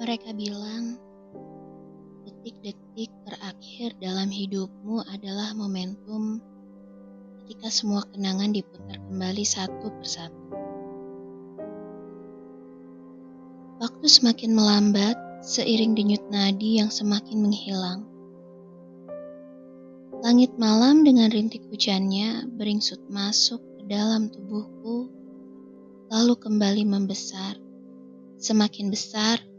Mereka bilang, detik-detik terakhir dalam hidupmu adalah momentum ketika semua kenangan diputar kembali satu persatu. Waktu semakin melambat seiring denyut nadi yang semakin menghilang. Langit malam dengan rintik hujannya beringsut masuk ke dalam tubuhku, lalu kembali membesar, semakin besar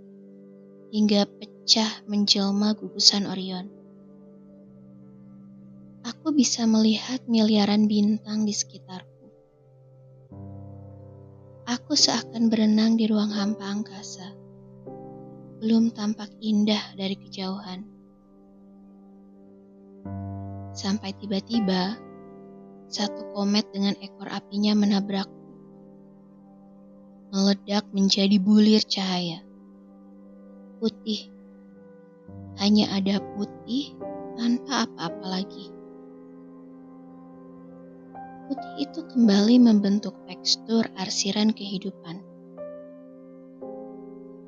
hingga pecah menjelma gugusan Orion. Aku bisa melihat miliaran bintang di sekitarku. Aku seakan berenang di ruang hampa angkasa. Belum tampak indah dari kejauhan. Sampai tiba-tiba, satu komet dengan ekor apinya menabrakku. Meledak menjadi bulir cahaya putih. Hanya ada putih tanpa apa-apa lagi. Putih itu kembali membentuk tekstur arsiran kehidupan.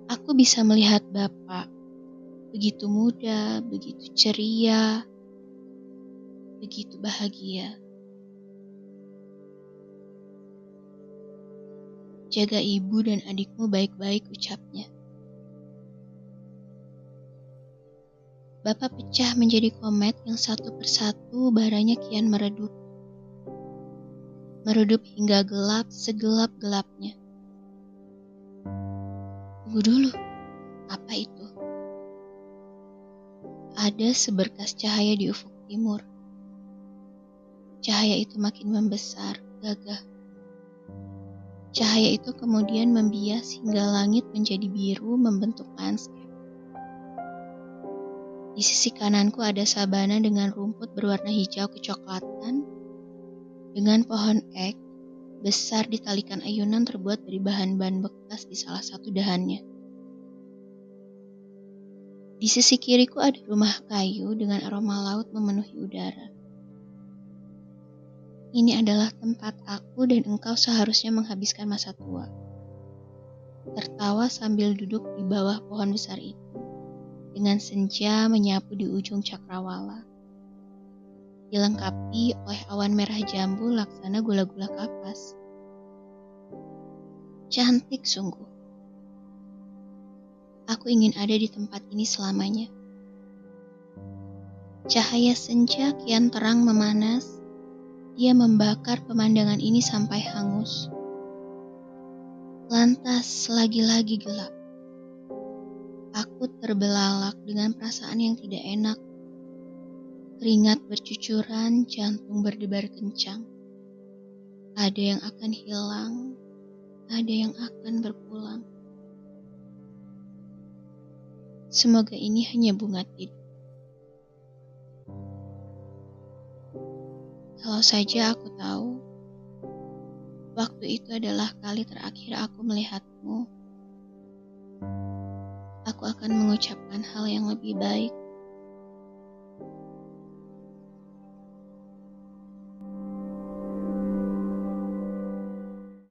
Aku bisa melihat Bapak begitu muda, begitu ceria, begitu bahagia. Jaga ibu dan adikmu baik-baik ucapnya. Bapak pecah menjadi komet yang satu persatu baranya kian meredup. Meredup hingga gelap segelap-gelapnya. Tunggu dulu, apa itu? Ada seberkas cahaya di ufuk timur. Cahaya itu makin membesar, gagah. Cahaya itu kemudian membias hingga langit menjadi biru membentuk landscape. Di sisi kananku ada sabana dengan rumput berwarna hijau kecoklatan, dengan pohon ek besar ditalikan ayunan terbuat dari bahan-bahan bekas di salah satu dahannya. Di sisi kiriku ada rumah kayu dengan aroma laut memenuhi udara. Ini adalah tempat aku dan engkau seharusnya menghabiskan masa tua. Tertawa sambil duduk di bawah pohon besar itu dengan senja menyapu di ujung cakrawala. Dilengkapi oleh awan merah jambu laksana gula-gula kapas. Cantik sungguh. Aku ingin ada di tempat ini selamanya. Cahaya senja kian terang memanas. Dia membakar pemandangan ini sampai hangus. Lantas lagi-lagi gelap. Aku terbelalak dengan perasaan yang tidak enak. Keringat bercucuran, jantung berdebar kencang. Ada yang akan hilang, ada yang akan berpulang. Semoga ini hanya bunga tidur. Kalau saja aku tahu, waktu itu adalah kali terakhir aku melihatmu aku akan mengucapkan hal yang lebih baik